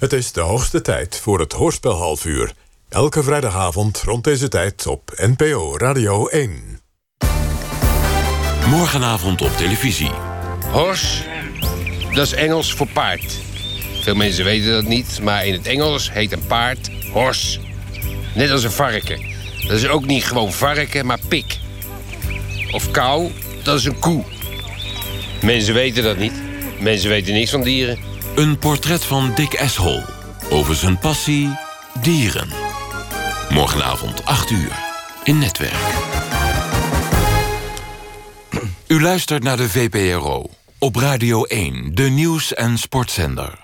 Het is de hoogste tijd voor het Hoorspel half uur. Elke vrijdagavond rond deze tijd op NPO Radio 1. Morgenavond op televisie. Horse, dat is Engels voor paard. Veel mensen weten dat niet, maar in het Engels heet een paard horse. Net als een varken. Dat is ook niet gewoon varken, maar pik. Of kou, dat is een koe. Mensen weten dat niet. Mensen weten niks van dieren. Een portret van Dick Eshol over zijn passie dieren. Morgenavond 8 uur in Netwerk. U luistert naar de VPRO op Radio 1, de nieuws- en sportzender.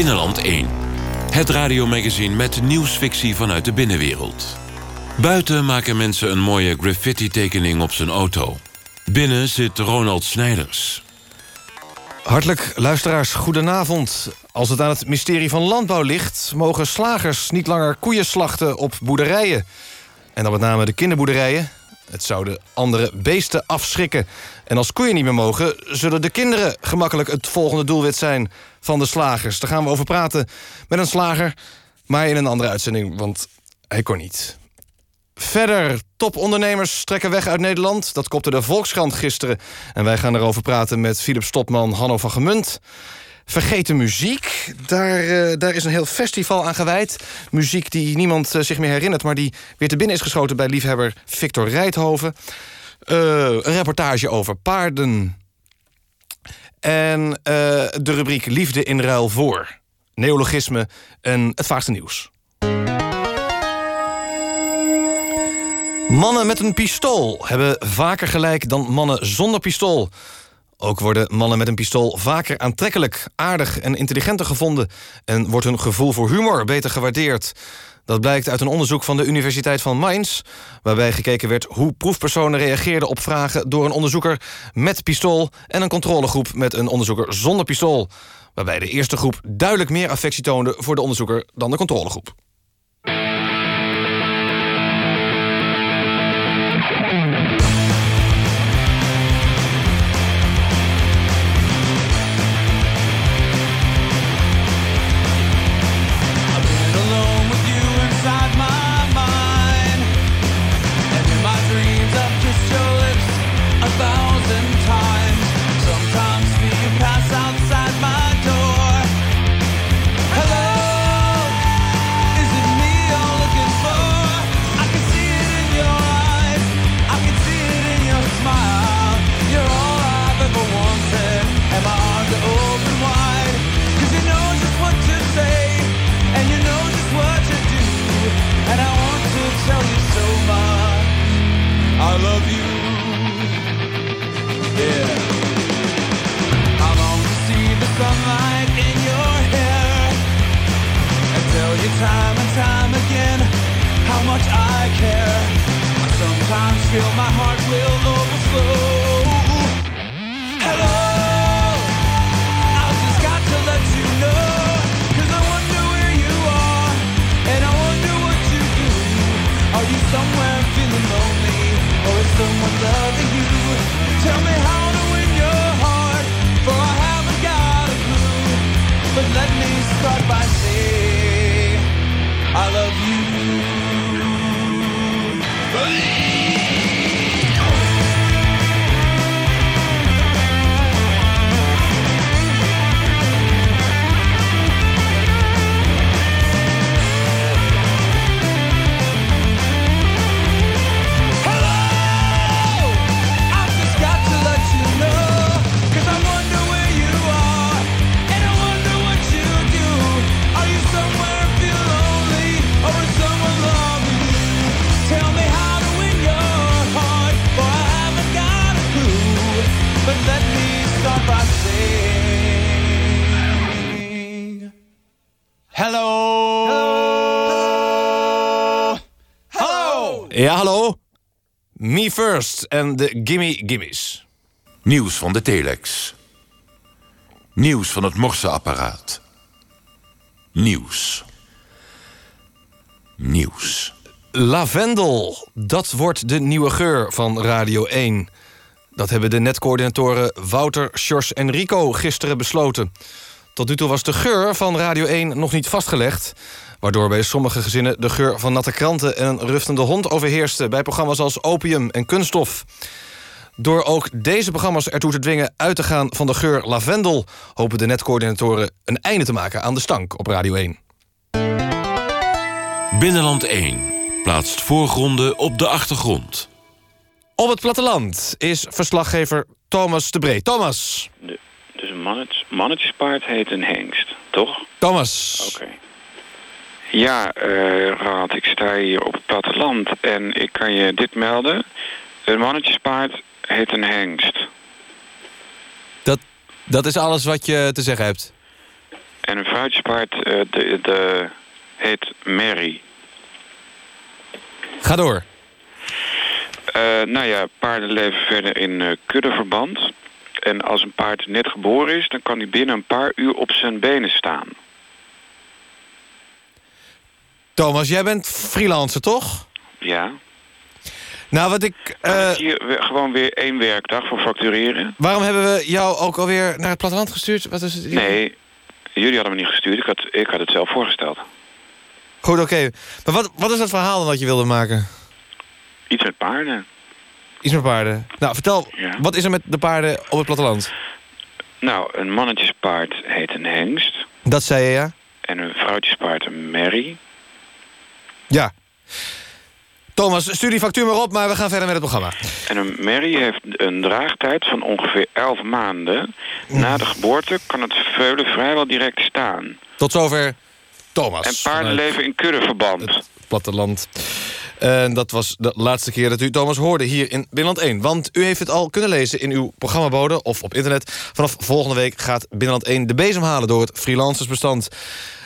Binnenland 1. Het radiomagazine met nieuwsfictie vanuit de binnenwereld. Buiten maken mensen een mooie graffiti-tekening op zijn auto. Binnen zit Ronald Snijders. Hartelijk luisteraars, goedenavond. Als het aan het mysterie van landbouw ligt... mogen slagers niet langer koeien slachten op boerderijen. En dan met name de kinderboerderijen. Het zou de andere beesten afschrikken. En als koeien niet meer mogen, zullen de kinderen gemakkelijk het volgende doelwit zijn van de slagers. Daar gaan we over praten met een slager, maar in een andere uitzending, want hij kon niet. Verder, topondernemers trekken weg uit Nederland. Dat kopte de Volkskrant gisteren. En wij gaan erover praten met Philip Stopman, Hanno van Gemunt. Vergeten muziek, daar, uh, daar is een heel festival aan gewijd. Muziek die niemand uh, zich meer herinnert... maar die weer te binnen is geschoten bij liefhebber Victor Rijthoven. Uh, een reportage over paarden. En de rubriek Liefde in ruil voor. Neologisme en het vaagste nieuws. Mannen met een pistool hebben vaker gelijk dan mannen zonder pistool. Ook worden mannen met een pistool vaker aantrekkelijk, aardig en intelligenter gevonden... en wordt hun gevoel voor humor beter gewaardeerd. Dat blijkt uit een onderzoek van de Universiteit van Mainz... waarbij gekeken werd hoe proefpersonen reageerden op vragen... door een onderzoeker met pistool... en een controlegroep met een onderzoeker zonder pistool. Waarbij de eerste groep duidelijk meer affectie toonde... voor de onderzoeker dan de controlegroep. Ja, en de Gimme Gimmies. Nieuws van de telex. Nieuws van het morseapparaat. Nieuws. Nieuws. Lavendel, dat wordt de nieuwe geur van Radio 1. Dat hebben de netcoördinatoren Wouter, Sjors en Rico gisteren besloten. Tot nu toe was de geur van Radio 1 nog niet vastgelegd... waardoor bij sommige gezinnen de geur van natte kranten... en een ruftende hond overheerste bij programma's als Opium en Kunststof. Door ook deze programma's ertoe te dwingen uit te gaan van de geur lavendel... hopen de netcoördinatoren een einde te maken aan de stank op Radio 1. Binnenland 1 plaatst voorgronden op de achtergrond. Op het platteland is verslaggever Thomas de Bree. Thomas. De, dus een mannetjes, mannetjespaard heet een hengst, toch? Thomas. Oké. Ja, eh Raad, ik sta hier op het platteland en ik kan je dit melden. Een mannetjespaard heet een hengst. Dat, dat is alles wat je te zeggen hebt. En een vrouwtjespaard eh, de, de, heet Mary. Ga door. Eh, nou ja, paarden leven verder in eh, kuddeverband. En als een paard net geboren is, dan kan hij binnen een paar uur op zijn benen staan. Thomas, jij bent freelancer, toch? Ja. Nou, wat ik... eh, Hier gewoon weer één werkdag voor factureren. waarom hebben we jou ook alweer naar het platteland gestuurd? Wat is het? Nee, jullie hadden me niet gestuurd. Ik had, ik had het zelf voorgesteld. Goed, oké. Maar wat, wat is het verhaal dan dat je wilde maken? Iets met paarden. Iets met paarden. Nou, vertel, Ja. wat is er met de paarden op het platteland? Nou, een mannetjespaard heet een hengst. Dat zei je, ja? En een vrouwtjespaard een merrie. Ja. Thomas, stuur die factuur maar op, maar we gaan verder met het programma. En een merrie heeft een draagtijd van ongeveer 11 maanden. Na de geboorte kan het veulen vrijwel direct staan. Tot zover Thomas. En paarden leven in kuddeverband. het platteland. En dat was de laatste keer dat u Thomas hoorde hier in Binnenland 1. Want u heeft het al kunnen lezen in uw programmabode of op internet. Vanaf volgende week gaat Binnenland 1 de bezem halen door het freelancersbestand.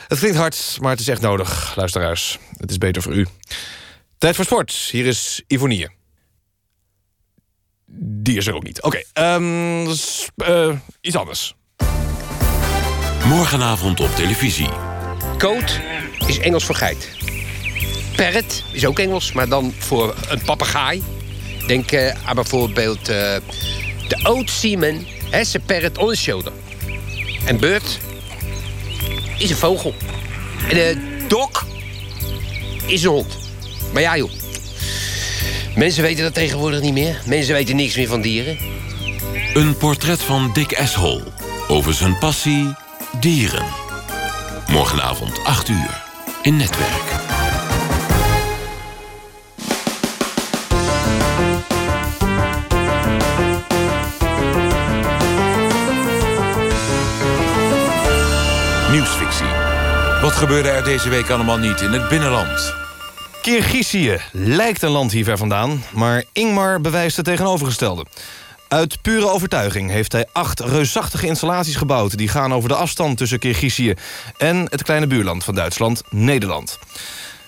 Het klinkt hard, maar het is echt nodig, luisteraars. Het is beter voor u. Tijd voor sport. Hier is Ivonie. Die is er ook niet. Oké, ehm, s- eh, iets anders. Morgenavond op televisie. Koot is Engels voor geit. Parrot is ook Engels, maar dan voor een papegaai. Denk eh, aan bijvoorbeeld eh, de oud Seaman has a parrot on his shoulder. En bird is een vogel. En de dog is een hond. Maar ja, joh. Mensen weten dat tegenwoordig niet meer. Mensen weten niks meer van dieren. Een portret van Dick Ashol over zijn passie dieren. Morgenavond 8 uur in Netwerk. Nieuwsfictie. Wat gebeurde er deze week allemaal niet in het binnenland? Kirgizië lijkt een land hier ver vandaan, maar Ingmar bewijst het tegenovergestelde. Uit pure overtuiging heeft hij acht reusachtige installaties gebouwd... die gaan over de afstand tussen Kirgizië en het kleine buurland van Duitsland, Nederland.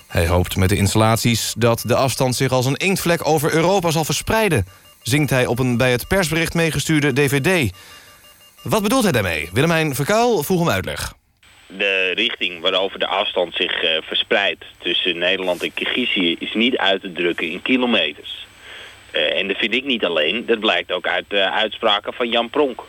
Hij hoopt met de installaties dat de afstand zich als een inktvlek over Europa zal verspreiden... zingt hij op een bij het persbericht meegestuurde dvd. Wat bedoelt hij daarmee? Willemijn Verkuil vroeg om uitleg. De richting waarover de afstand zich eh, verspreidt tussen Nederland en Kirgizië is niet uit te drukken in kilometers. Eh, en dat vind ik niet alleen, dat blijkt ook uit de uitspraken van Jan Pronk.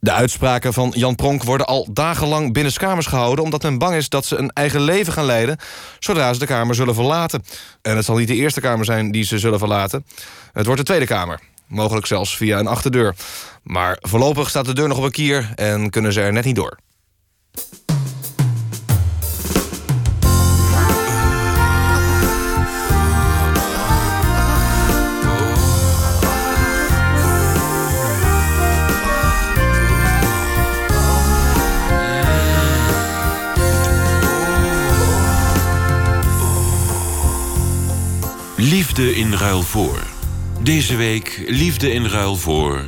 De uitspraken van Jan Pronk worden al dagenlang binnenskamers gehouden... omdat men bang is dat ze een eigen leven gaan leiden... zodra ze de Kamer zullen verlaten. En het zal niet de eerste Kamer zijn die ze zullen verlaten. Het wordt de Tweede Kamer. Mogelijk zelfs via een achterdeur. Maar voorlopig staat de deur nog op een kier... en kunnen ze er net niet door. Liefde in ruil voor. Deze week liefde in ruil voor.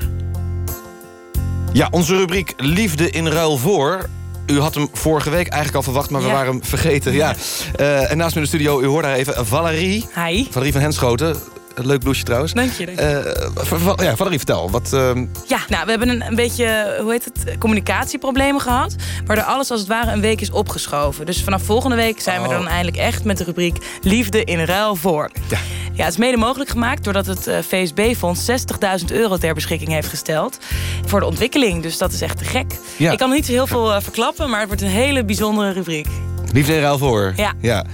Ja, onze rubriek Liefde in ruil voor... U had hem vorige week eigenlijk al verwacht, maar we Ja. waren hem vergeten. Ja. Eh, en naast me in de studio, u hoort daar even Valerie. Hi. Valerie van Henschoten. Leuk bloesje trouwens. Dank je. Dank je. Ja, Valerie, vertel. Wat, ehm, Ja, nou, we hebben een, een beetje, hoe heet het, communicatieproblemen gehad. Waardoor alles als het ware een week is opgeschoven. Dus vanaf volgende week zijn we Oh. dan eindelijk echt met de rubriek Liefde in ruil voor. Ja. Ja, het is mede mogelijk gemaakt doordat het eh, VSB-fonds 60.000 euro ter beschikking heeft gesteld. Voor de ontwikkeling, dus dat is echt te gek. Ja. Ik kan nog niet zo heel veel eh, verklappen, maar het wordt een hele bijzondere rubriek. liefde in ruil voor. Ja. ja.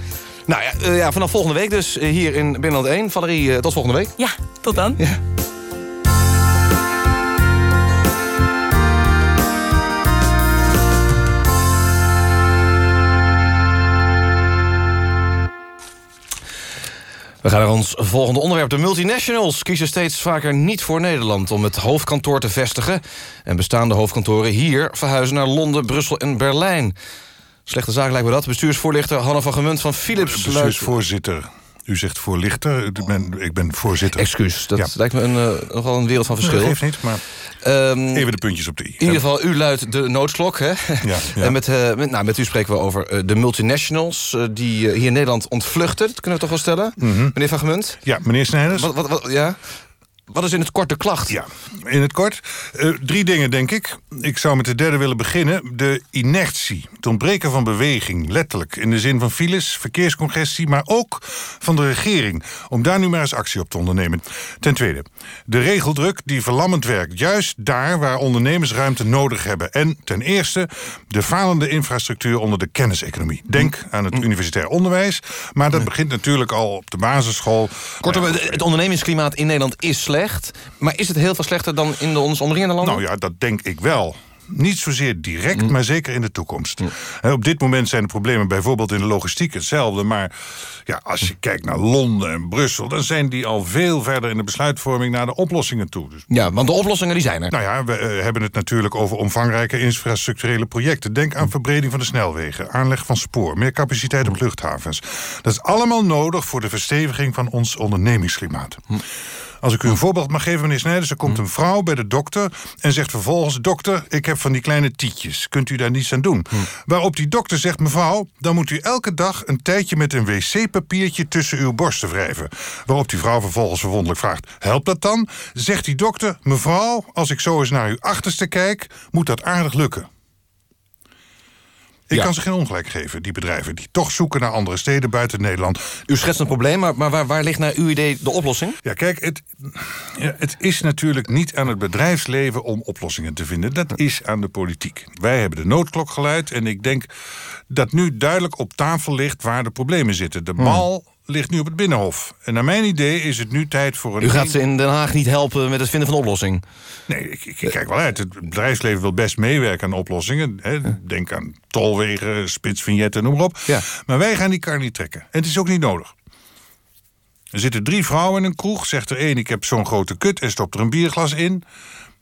Nou ja, eh, ja, vanaf volgende week dus eh, hier in Binnenland 1. Valerie, eh, tot volgende week. Ja, tot dan. Ja. We gaan naar ons volgende onderwerp. De multinationals kiezen steeds vaker niet voor Nederland... om het hoofdkantoor te vestigen. En bestaande hoofdkantoren hier verhuizen naar Londen, Brussel en Berlijn. Slechte zaak lijkt me dat. Bestuursvoorlichter Hanne van Gemunt van Philips... luidt- Bestuursvoorzitter. U zegt voorlichter, ik ben, ik ben voorzitter. Excuus, dat Ja. lijkt me een, eh, nogal een wereld van Dat verschil. geeft niet, maar Ehm, even de puntjes op de i. in ieder geval, u luidt de noodklok. Hè? Ja, ja. En met, eh, met, nou, met u spreken we over eh, de multinationals... eh, die eh, hier in Nederland ontvluchten. Dat kunnen we toch wel stellen? Mhm. Meneer Van Gemunt? Ja, meneer Snijders. Wat, wat, wat, ja? Wat is in het kort de klacht? Ja, in het kort. eh, drie dingen, denk ik. Ik zou met de derde willen beginnen. De inertie. Het ontbreken van beweging, letterlijk. In de zin van files, verkeerscongestie, maar ook van de regering. Om daar nu maar eens actie op te ondernemen. Ten tweede, de regeldruk die verlammend werkt. Juist daar waar ondernemers ruimte nodig hebben. En ten eerste, de falende infrastructuur onder de kenniseconomie. Denk aan het universitair onderwijs. Maar dat begint natuurlijk al op de basisschool. Kortom, het ondernemingsklimaat in Nederland is slecht. Maar is het heel veel slechter dan in de ons omringende landen? Nou ja, dat denk ik wel. Niet zozeer direct, maar zeker in de toekomst. Hè, Op dit moment zijn de problemen bijvoorbeeld in de logistiek hetzelfde. Maar ja, als je kijkt naar Londen en Brussel... dan zijn die al veel verder in de besluitvorming naar de oplossingen toe. Dus, Ja, want de oplossingen die zijn er. nou ja, we eh, hebben het natuurlijk over omvangrijke infrastructurele projecten. Denk aan verbreding van de snelwegen, aanleg van spoor... meer capaciteit op luchthavens. Dat is allemaal nodig voor de versteviging van ons ondernemingsklimaat. Als ik u een voorbeeld mag geven, meneer Snijders... er komt een vrouw bij de dokter en zegt vervolgens... dokter, ik heb van die kleine tietjes, kunt u daar niets aan doen? Waarop die dokter zegt, mevrouw... dan moet u elke dag een tijdje met een wc-papiertje... tussen uw borsten wrijven. Waarop die vrouw vervolgens verwonderlijk vraagt... helpt dat dan? Zegt die dokter, mevrouw, als ik zo eens naar uw achterste kijk... moet dat aardig lukken. Ik Ja. kan ze geen ongelijk geven, die bedrijven... die toch zoeken naar andere steden buiten Nederland. U schetst een probleem, maar, maar waar, waar ligt naar uw idee de oplossing? Ja, kijk, het, ja, het is natuurlijk niet aan het bedrijfsleven om oplossingen te vinden. Dat is aan de politiek. Wij hebben de noodklok geluid en ik denk dat nu duidelijk op tafel ligt waar de problemen zitten. Hmm. De bal ligt nu op het Binnenhof. En naar mijn idee is het nu tijd voor een... U gaat ze in Den Haag niet helpen met het vinden van een oplossing. Nee, ik, ik, ik kijk wel uit. Het bedrijfsleven wil best meewerken aan oplossingen. Hè. Denk aan tolwegen, spitsvignetten, noem maar op. Ja. Maar wij gaan die kar niet trekken. En het is ook niet nodig. Er zitten drie vrouwen in een kroeg. Zegt er één, ik heb zo'n grote kut en stopt er een bierglas in.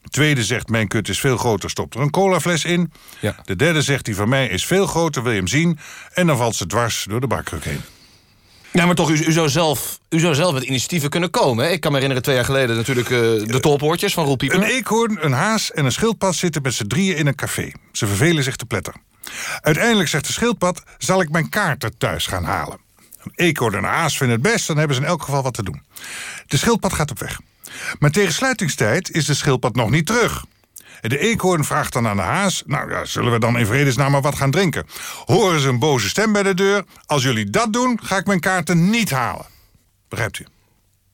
De tweede zegt, mijn kut is veel groter, stopt er een colafles in. Ja. De derde zegt, die van mij is veel groter, wil je hem zien? En dan valt ze dwars door de bakkruk heen. Ja, maar toch, u, zou zelf, u zou zelf met initiatieven kunnen komen. Hè? Ik kan me herinneren, twee jaar geleden natuurlijk eh, de tolpoortjes van Roel Pieper. Een eekhoorn, een haas en een schildpad zitten met z'n drieën in een café. Ze vervelen zich te pletter. Uiteindelijk zegt de schildpad, zal ik mijn kaarten thuis gaan halen? Een eekhoorn en een haas vinden het best, dan hebben ze in elk geval wat te doen. De schildpad gaat op weg. Maar tegen sluitingstijd is de schildpad nog niet terug. De eekhoorn vraagt dan aan de haas... nou ja, zullen we dan in vredesnaam maar wat gaan drinken? Horen ze een boze stem bij de deur? Als jullie dat doen, ga ik mijn kaarten niet halen. Begrijpt u?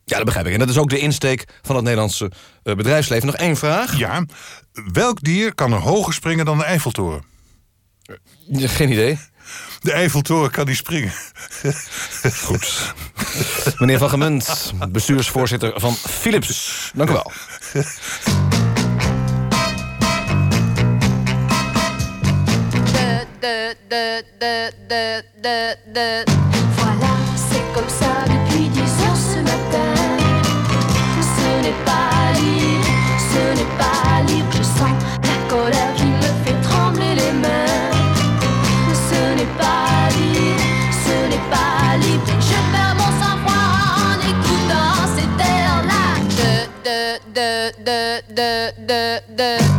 Ja, dat begrijp ik. En dat is ook de insteek van het Nederlandse eh, bedrijfsleven. Nog één vraag? Ja, welk dier kan er hoger springen dan de Eiffeltoren? Ja, Geen idee. De Eiffeltoren kan niet springen. Goed. Meneer Van Gemunt, bestuursvoorzitter van Philips. Dank u wel. De, de, de, de. Voilà, c'est comme ça depuis 10 heures ce matin. Ce n'est pas libre, ce n'est pas libre. Je sens la colère qui me fait trembler les mains. Ce n'est pas libre, ce n'est pas libre. Je perds mon sang-froid en écoutant cet air-là. De, de, de, de, de, de,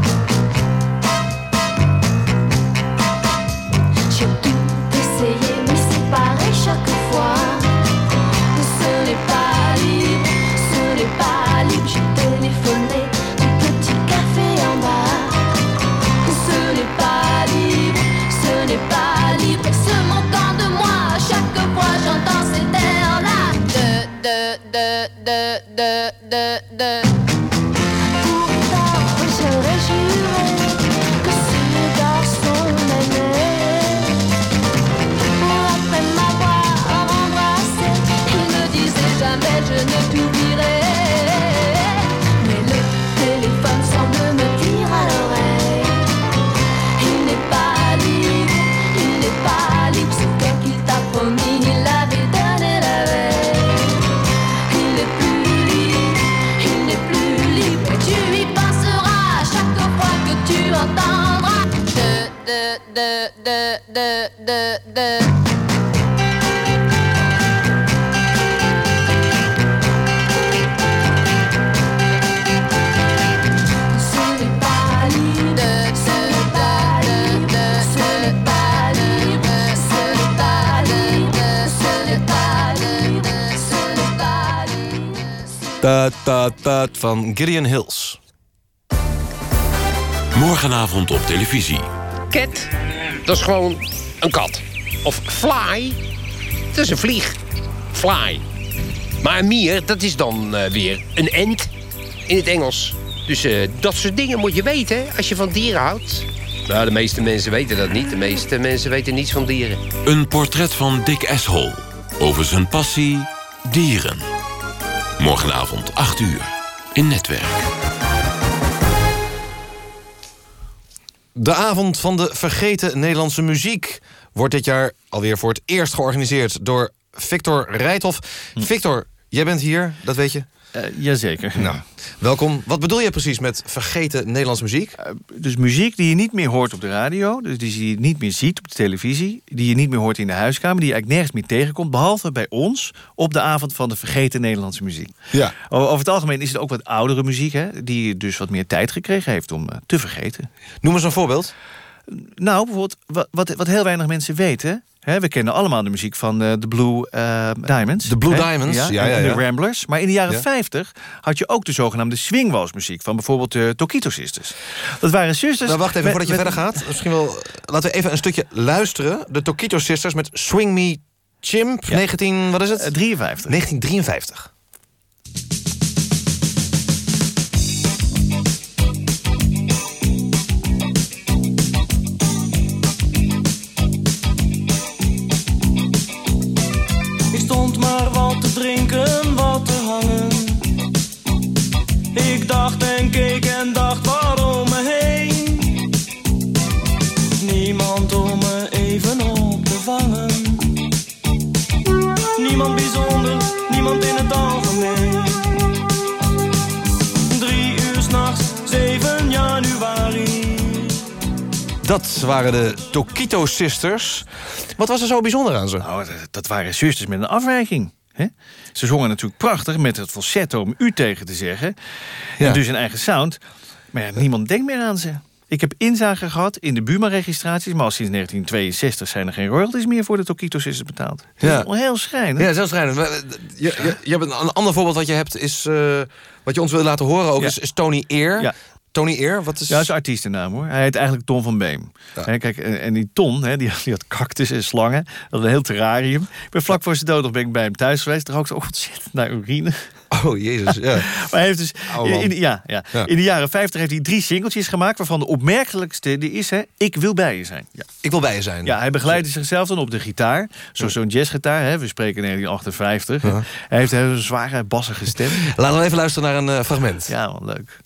pas libre. Ta ta ta van Gideon Hills. Morgenavond op televisie. Cat, dat is gewoon een kat. Of fly, dat is een vlieg. Fly. Maar een mier, dat is dan eh, weer een ent in het Engels. Dus eh, dat soort dingen moet je weten als je van dieren houdt. Nou, de meeste mensen weten dat niet. De meeste mensen weten niets van dieren. Een portret van Dick Ashol over zijn passie dieren. Morgenavond 8 uur in Netwerk. De avond van de vergeten Nederlandse muziek wordt dit jaar alweer voor het eerst georganiseerd door Victor Rijthof. Victor, jij bent hier, dat weet je. Eh, jazeker. Nou, welkom. Wat bedoel je precies met vergeten Nederlandse muziek? Dus muziek die je niet meer hoort op de radio, dus die je niet meer ziet op de televisie, die je niet meer hoort in de huiskamer, die je eigenlijk nergens meer tegenkomt, behalve bij ons op de avond van de vergeten Nederlandse muziek. Ja. Over het algemeen is het ook wat oudere muziek, hè, die dus wat meer tijd gekregen heeft om eh, te vergeten. Noem eens een voorbeeld. Nou, bijvoorbeeld, wat, wat, wat heel weinig mensen weten. Hè, we kennen allemaal de muziek van eh, de Blue eh, Diamonds. De Blue hè? Diamonds, ja, ja, en ja. de Ramblers. Maar in de jaren Ja. 50 had je ook de zogenaamde swingwalsmuziek... van bijvoorbeeld de Tokito Sisters. Dat waren zusters... Nou, wacht even, met- voordat je met- verder gaat. Misschien wel, laten we even een stukje luisteren. De Tokito Sisters met Swing Me Chimp, 19, wat is het? Eh, 53. 1953. Dacht en keek en dacht waarom me heen. Niemand om me even op te vangen. Niemand bijzonder, niemand in het algemeen. Drie uur s'nachts, 7 januari. Dat waren de Tokito Sisters. Wat was er zo bijzonder aan ze? Nou, dat- waren zusters met een afwijking. Ze zongen natuurlijk prachtig met het falsetto om u tegen te zeggen. Ja. En dus een eigen sound. Maar ja, niemand denkt meer aan ze. Ik heb inzage gehad in de Buma-registraties... maar al sinds 1962 zijn er geen royalties meer... voor de Tokito Sisters betaald. Ja. Wel heel schrijnend. Ja, zelfs schrijnend. Eh, Je, je, je hebt een, ander voorbeeld wat je hebt is... eh, wat je ons wil laten horen ook, Ja. is, is Tony Eer. Ja. Tony Eer, wat is... Ja, dat is artiestennaam hoor. Hij heet eigenlijk Ton van Beem. Kijk, en, en die Ton, hè, die, die had cactus en slangen. Dat een heel terrarium. Ik ben vlak voor zijn dood nog ben ik bij hem thuis geweest. Daar rook ze ook ontzettend naar urine. Oh, jezus, ja. Maar hij heeft dus man. in, in- ja, ja. Ja. in de jaren 50 heeft hij drie singeltjes gemaakt... waarvan de opmerkelijkste die is, hè, Ik wil bij je zijn. Ja. Ik wil bij je zijn. Ja, hij begeleidde zichzelf dan op de gitaar. Zo- Zo'n jazzgitaar, hè. we spreken 1958. Hij heeft een zware, bassige stem. Laten we even luisteren naar een eh, fragment. Ja, wat leuk.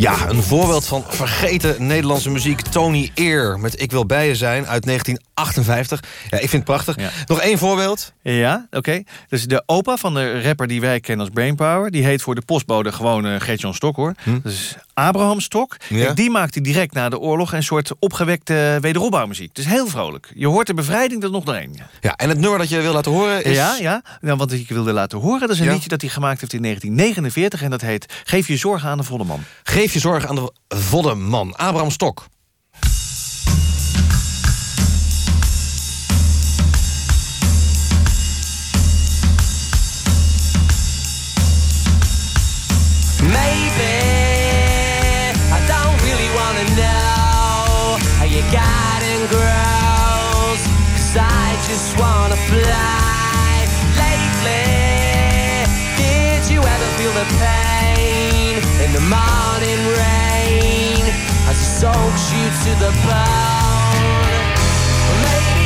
Ja, een voorbeeld van vergeten Nederlandse muziek. Tony Eer met Ik wil bij je zijn uit 1958. Ja, ik vind het prachtig. Ja. Nog één voorbeeld. Ja, oké. Dus de opa van de rapper die wij kennen als Brainpower... die heet voor de postbode gewoon eh Gert-Jan Stok, hoor. Dus Abraham Stok. Ja. Kijk, die maakte direct na de oorlog... een soort opgewekte wederopbouwmuziek. Dus heel vrolijk. Je hoort de bevrijding er nog doorheen. Ja. Ja, en het nummer dat je wil laten horen is... Ja, ja. Nou, wat ik wilde laten horen, dat is een Ja. liedje dat hij gemaakt heeft in 1949. En dat heet Geef je zorgen aan de volle man. Geef je zorg aan de volle man. Abraham Stok. Garden grows. Cause I just wanna fly. Lately, Did you ever feel the pain in the morning rain as it soaks you to the bone. Maybe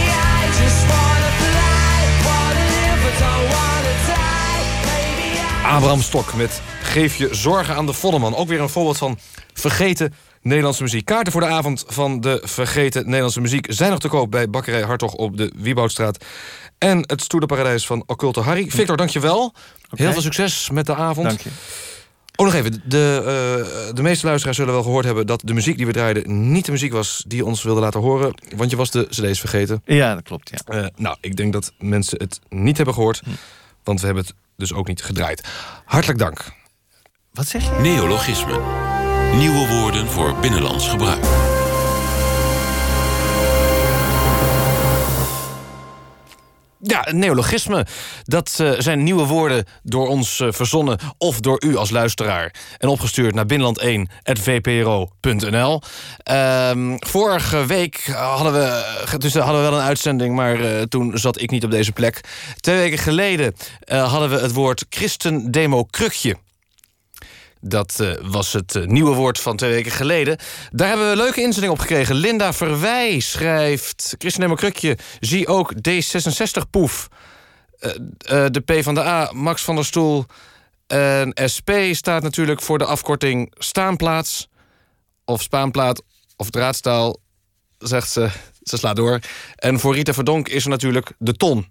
Abraham Stok met Geef je zorgen aan de Vodderman. Ook weer een voorbeeld van vergeten Nederlandse muziek. Kaarten voor de avond van de vergeten Nederlandse muziek... zijn nog te koop bij Bakkerij Hartog op de Wieboudstraat. En het stoerderparadijs van Occulte Harry. Victor, dankjewel. Heel veel succes met de avond. Dank je. Oh, nog even. De, eh, de meeste luisteraars zullen wel gehoord hebben... dat de muziek die we draaiden niet de muziek was die ons wilde laten horen. Want je was de cd's vergeten. Ja, dat klopt, ja. Eh, nou, ik denk dat mensen het niet hebben gehoord. Want we hebben het dus ook niet gedraaid. Hartelijk dank. Wat zeg je? Neologismen. Nieuwe woorden voor binnenlands gebruik. Ja, neologisme. Dat eh, zijn nieuwe woorden door ons eh, verzonnen of door u als luisteraar. En opgestuurd naar binnenland1.vpro.nl. Ehm, vorige week hadden we, dus hadden we wel een uitzending, maar eh, toen zat ik niet op deze plek. Twee weken geleden eh, hadden we het woord christendemo-krukje. Dat eh, was het eh, nieuwe woord van twee weken geleden. Daar hebben we een leuke inzending op gekregen. Linda Verwij schrijft... Christen Krukje, zie ook D66-poef. Eh, eh, de P van de A, Max van der Stoel. En SP staat natuurlijk voor de afkorting staanplaats. Of spaanplaat of draadstaal, zegt ze. Ze slaat door. En voor Rita Verdonk is er natuurlijk de ton.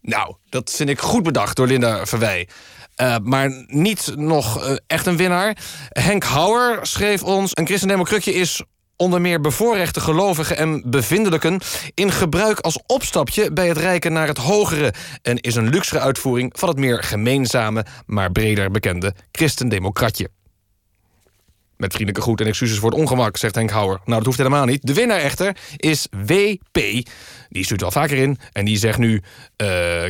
Nou, dat vind ik goed bedacht door Linda Verwij. Eh, maar niet nog eh, echt een winnaar. Henk Houwer schreef ons... een christendemocrukje is onder meer bevoorrechte gelovigen en bevindelijken... in gebruik als opstapje bij het rijken naar het hogere... en is een luxere uitvoering van het meer gemeenzame... maar breder bekende christendemocratje. Met vriendelijke groet en excuses voor het ongemak, zegt Henk Houwer. Nou, dat hoeft helemaal niet. De winnaar echter is WP. Die stuurt al vaker in en die zegt nu...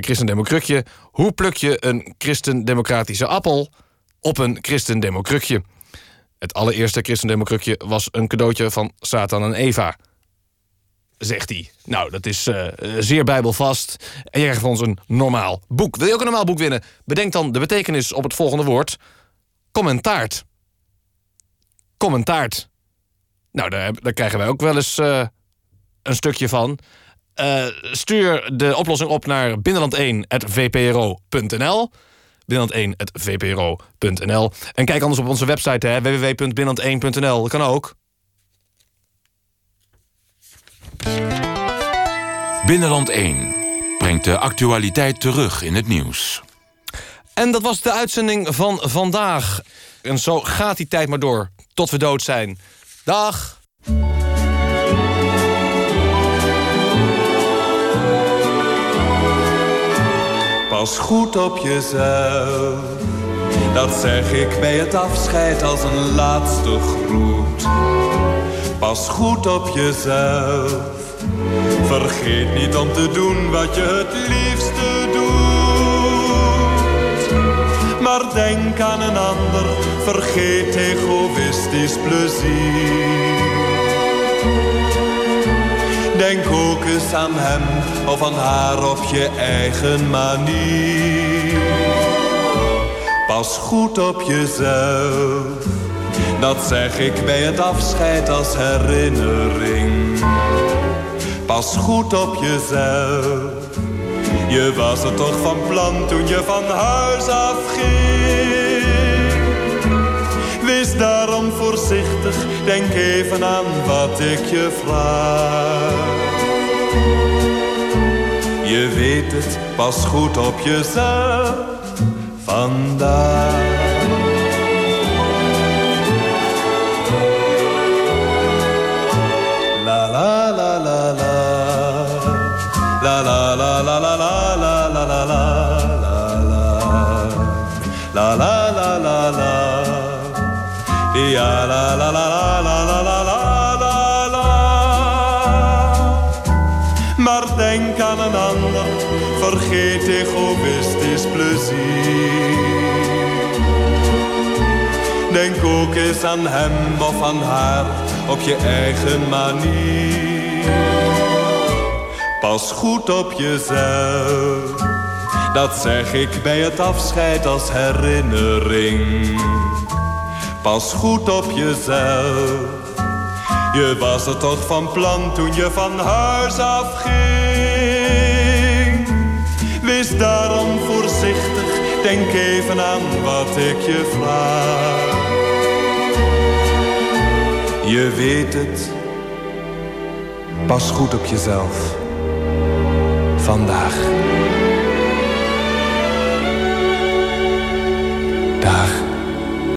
christendemocrukje, hoe pluk je een christendemocratische appel... op een christendemocrukje? Het allereerste christendemocrukje was een cadeautje van Satan en Eva. Zegt hij. Nou, dat is eh, zeer bijbelvast. En je krijgt van ons een normaal boek. Wil je ook een normaal boek winnen? Bedenk dan de betekenis op het volgende woord. Commentaart commentaart. Nou, daar, daar krijgen wij ook wel eens eh, een stukje van. Eh, stuur de oplossing op naar binnenland1.vpro.nl. Binnenland1.vpro.nl. En kijk anders op onze website hè, www.binnenland1.nl. Dat kan ook. Binnenland 1 brengt de actualiteit terug in het nieuws. En dat was de uitzending van vandaag. En zo gaat die tijd maar door. Tot we dood zijn. Dag. Pas goed op jezelf. Dat zeg ik bij het afscheid als een laatste groet. Pas goed op jezelf. Vergeet niet om te doen wat je het liefste doet. Maar denk aan een ander, vergeet egoïstisch plezier. Denk ook eens aan hem of aan haar op je eigen manier. Pas goed op jezelf, dat zeg ik bij het afscheid als herinnering. Pas goed op jezelf, je was er toch van plan toen je van huis afging. Wees daarom voorzichtig, denk even aan wat ik je vraag. Je weet het, pas goed op jezelf vandaag. Denk ook eens aan hem of aan haar op je eigen manier. Pas goed op jezelf, Dat zeg ik bij het afscheid als herinnering. Pas goed op jezelf. Je was er toch van plan toen je van huis afging. Is daarom voorzichtig, denk even aan wat ik je vraag. Je weet het, pas goed op jezelf. Vandaag. Dag.